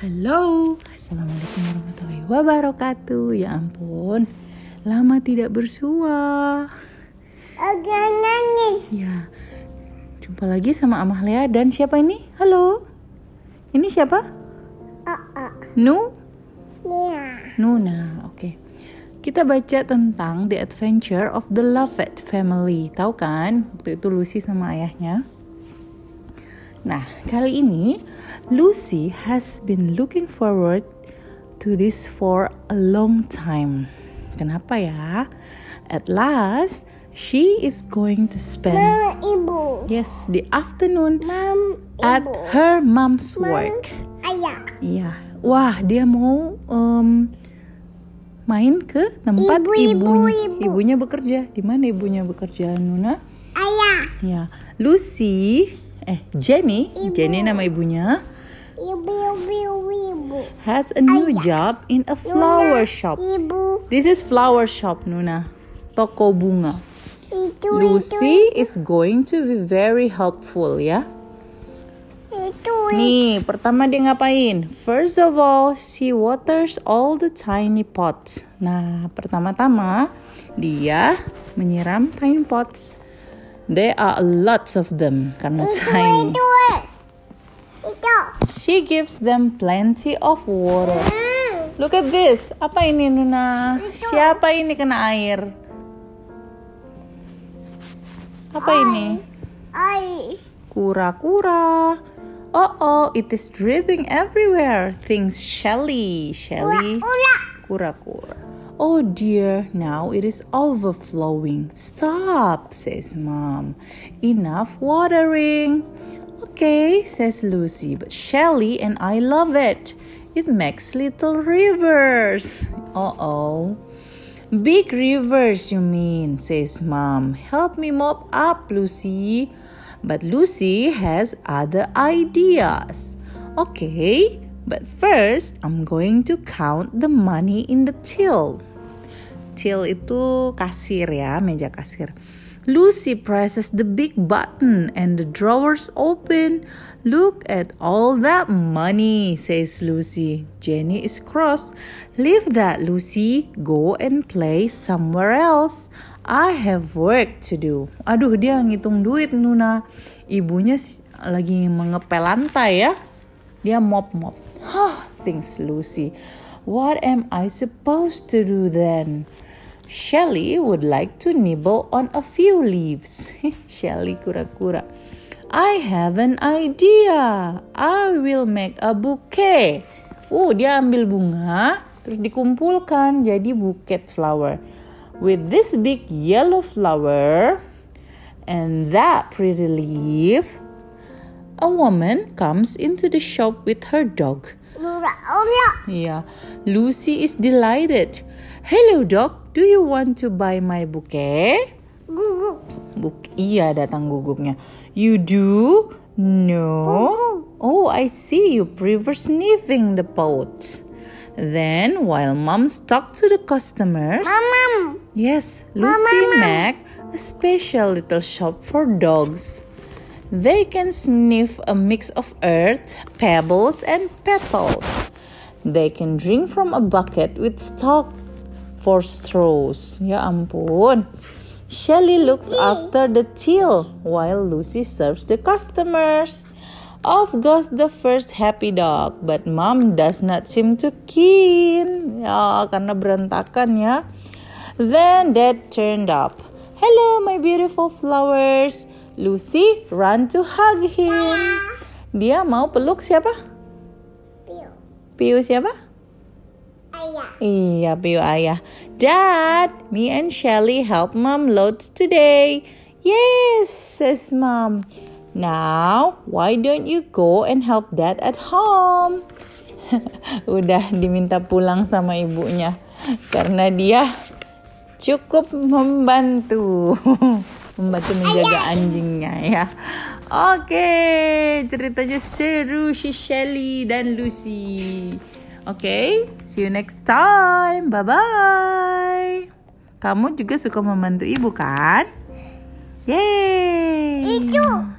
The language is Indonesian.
Halo, Assalamualaikum warahmatullahi wabarakatuh Ya ampun, lama tidak bersua Agak nangis. Ya, jumpa lagi sama Amalia dan siapa ini? Halo, ini siapa? Oh, oh. Nu? Ya. Nuna, oke Kita baca tentang The Adventure of the Lovett Family Tahu kan? Waktu itu Lucy sama ayahnya Nah, kali ini Lucy has been looking forward to this for a long time. Kenapa ya? At last, she is going to spend Mama ibu. yes the afternoon Mam at ibu. her mom's work. Ayah. Iya. Wah, dia mau em, main ke tempat Ibu, ibu, ibunya. ibu. Ibunya bekerja. Di mana ibunya bekerja, Nuna? Ayah. Ya, Lucy, eh Jenny, Ibu. Jenny nama ibunya, Ibu ibu ibu ibu. has a new job in a flower shop. Ibu. This is flower shop, Nuna. Toko bunga. Itu Lucy is going to be very helpful ya. itu itu. Nih, pertama dia ngapain? First of all, she waters all the tiny pots. Nah, pertama-tama dia menyiram tiny pots. There are lots of them karena tiny. She gives them plenty of water. Hmm. Look at this. Apa ini Nuna? Siapa ini kena air? Apa ini? Kura-kura. Oh oh, it is dripping everywhere. Thinks Shelly. Shelly. Kura-kura. Oh dear, now it is overflowing. Stop, says mom. Enough watering. Okay, says Lucy, but Shelly and I love it. It makes little rivers. Uh oh. Big rivers, you mean, says mom. Help me mop up, Lucy. But Lucy has other ideas. Okay, but first I'm going to count the money in the till. Till itu kasir ya, meja kasir. Lucy presses the big button and the drawers open. Look at all that money, says Lucy. Jenny is cross. Leave that, Lucy. Go and play somewhere else. I have work to do. Aduh, dia ngitung duit, Nuna. Ibunya lagi mengepel lantai ya. Dia mop-mop. Huh, thinks Lucy. What am I supposed to do then? Shelly would like to nibble on a few leaves. Shelly kura-kura. I have an idea. I will make a bouquet. Uh, dia ambil bunga, terus dikumpulkan jadi bouquet flower. With this big yellow flower and that pretty leaf, a woman comes into the shop with her dog. Yeah, Lucy is delighted. Hello, dog. Do you want to buy my bouquet? Buk iya, datang guguknya. You do? No. Oh, I see. You prefer sniffing the pots. Then, while moms talk to the customers, yes, Lucy make a special little shop for dogs. They can sniff a mix of earth, pebbles, and petals. They can drink from a bucket with stalk for straws. Ya ampun. Shelly looks after the till while Lucy serves the customers. Off goes the first happy dog, but mom does not seem to keen. Ya, karena berantakan ya. Then dad turned up. Hello, my beautiful flowers. Lucy run to hug him. Dia mau peluk siapa? Piu. Piu siapa? Ayah. Iya, Piu ayah. Dad, me and Shelly help mom loads today. Yes, says mom. Now, why don't you go and help dad at home? Udah diminta pulang sama ibunya karena dia cukup membantu membantu menjaga anjingnya ya. Oke, ceritanya seru si Shelly dan Lucy. Oke, see you next time. Bye bye. Kamu juga suka membantu ibu kan? Yeay. Itu.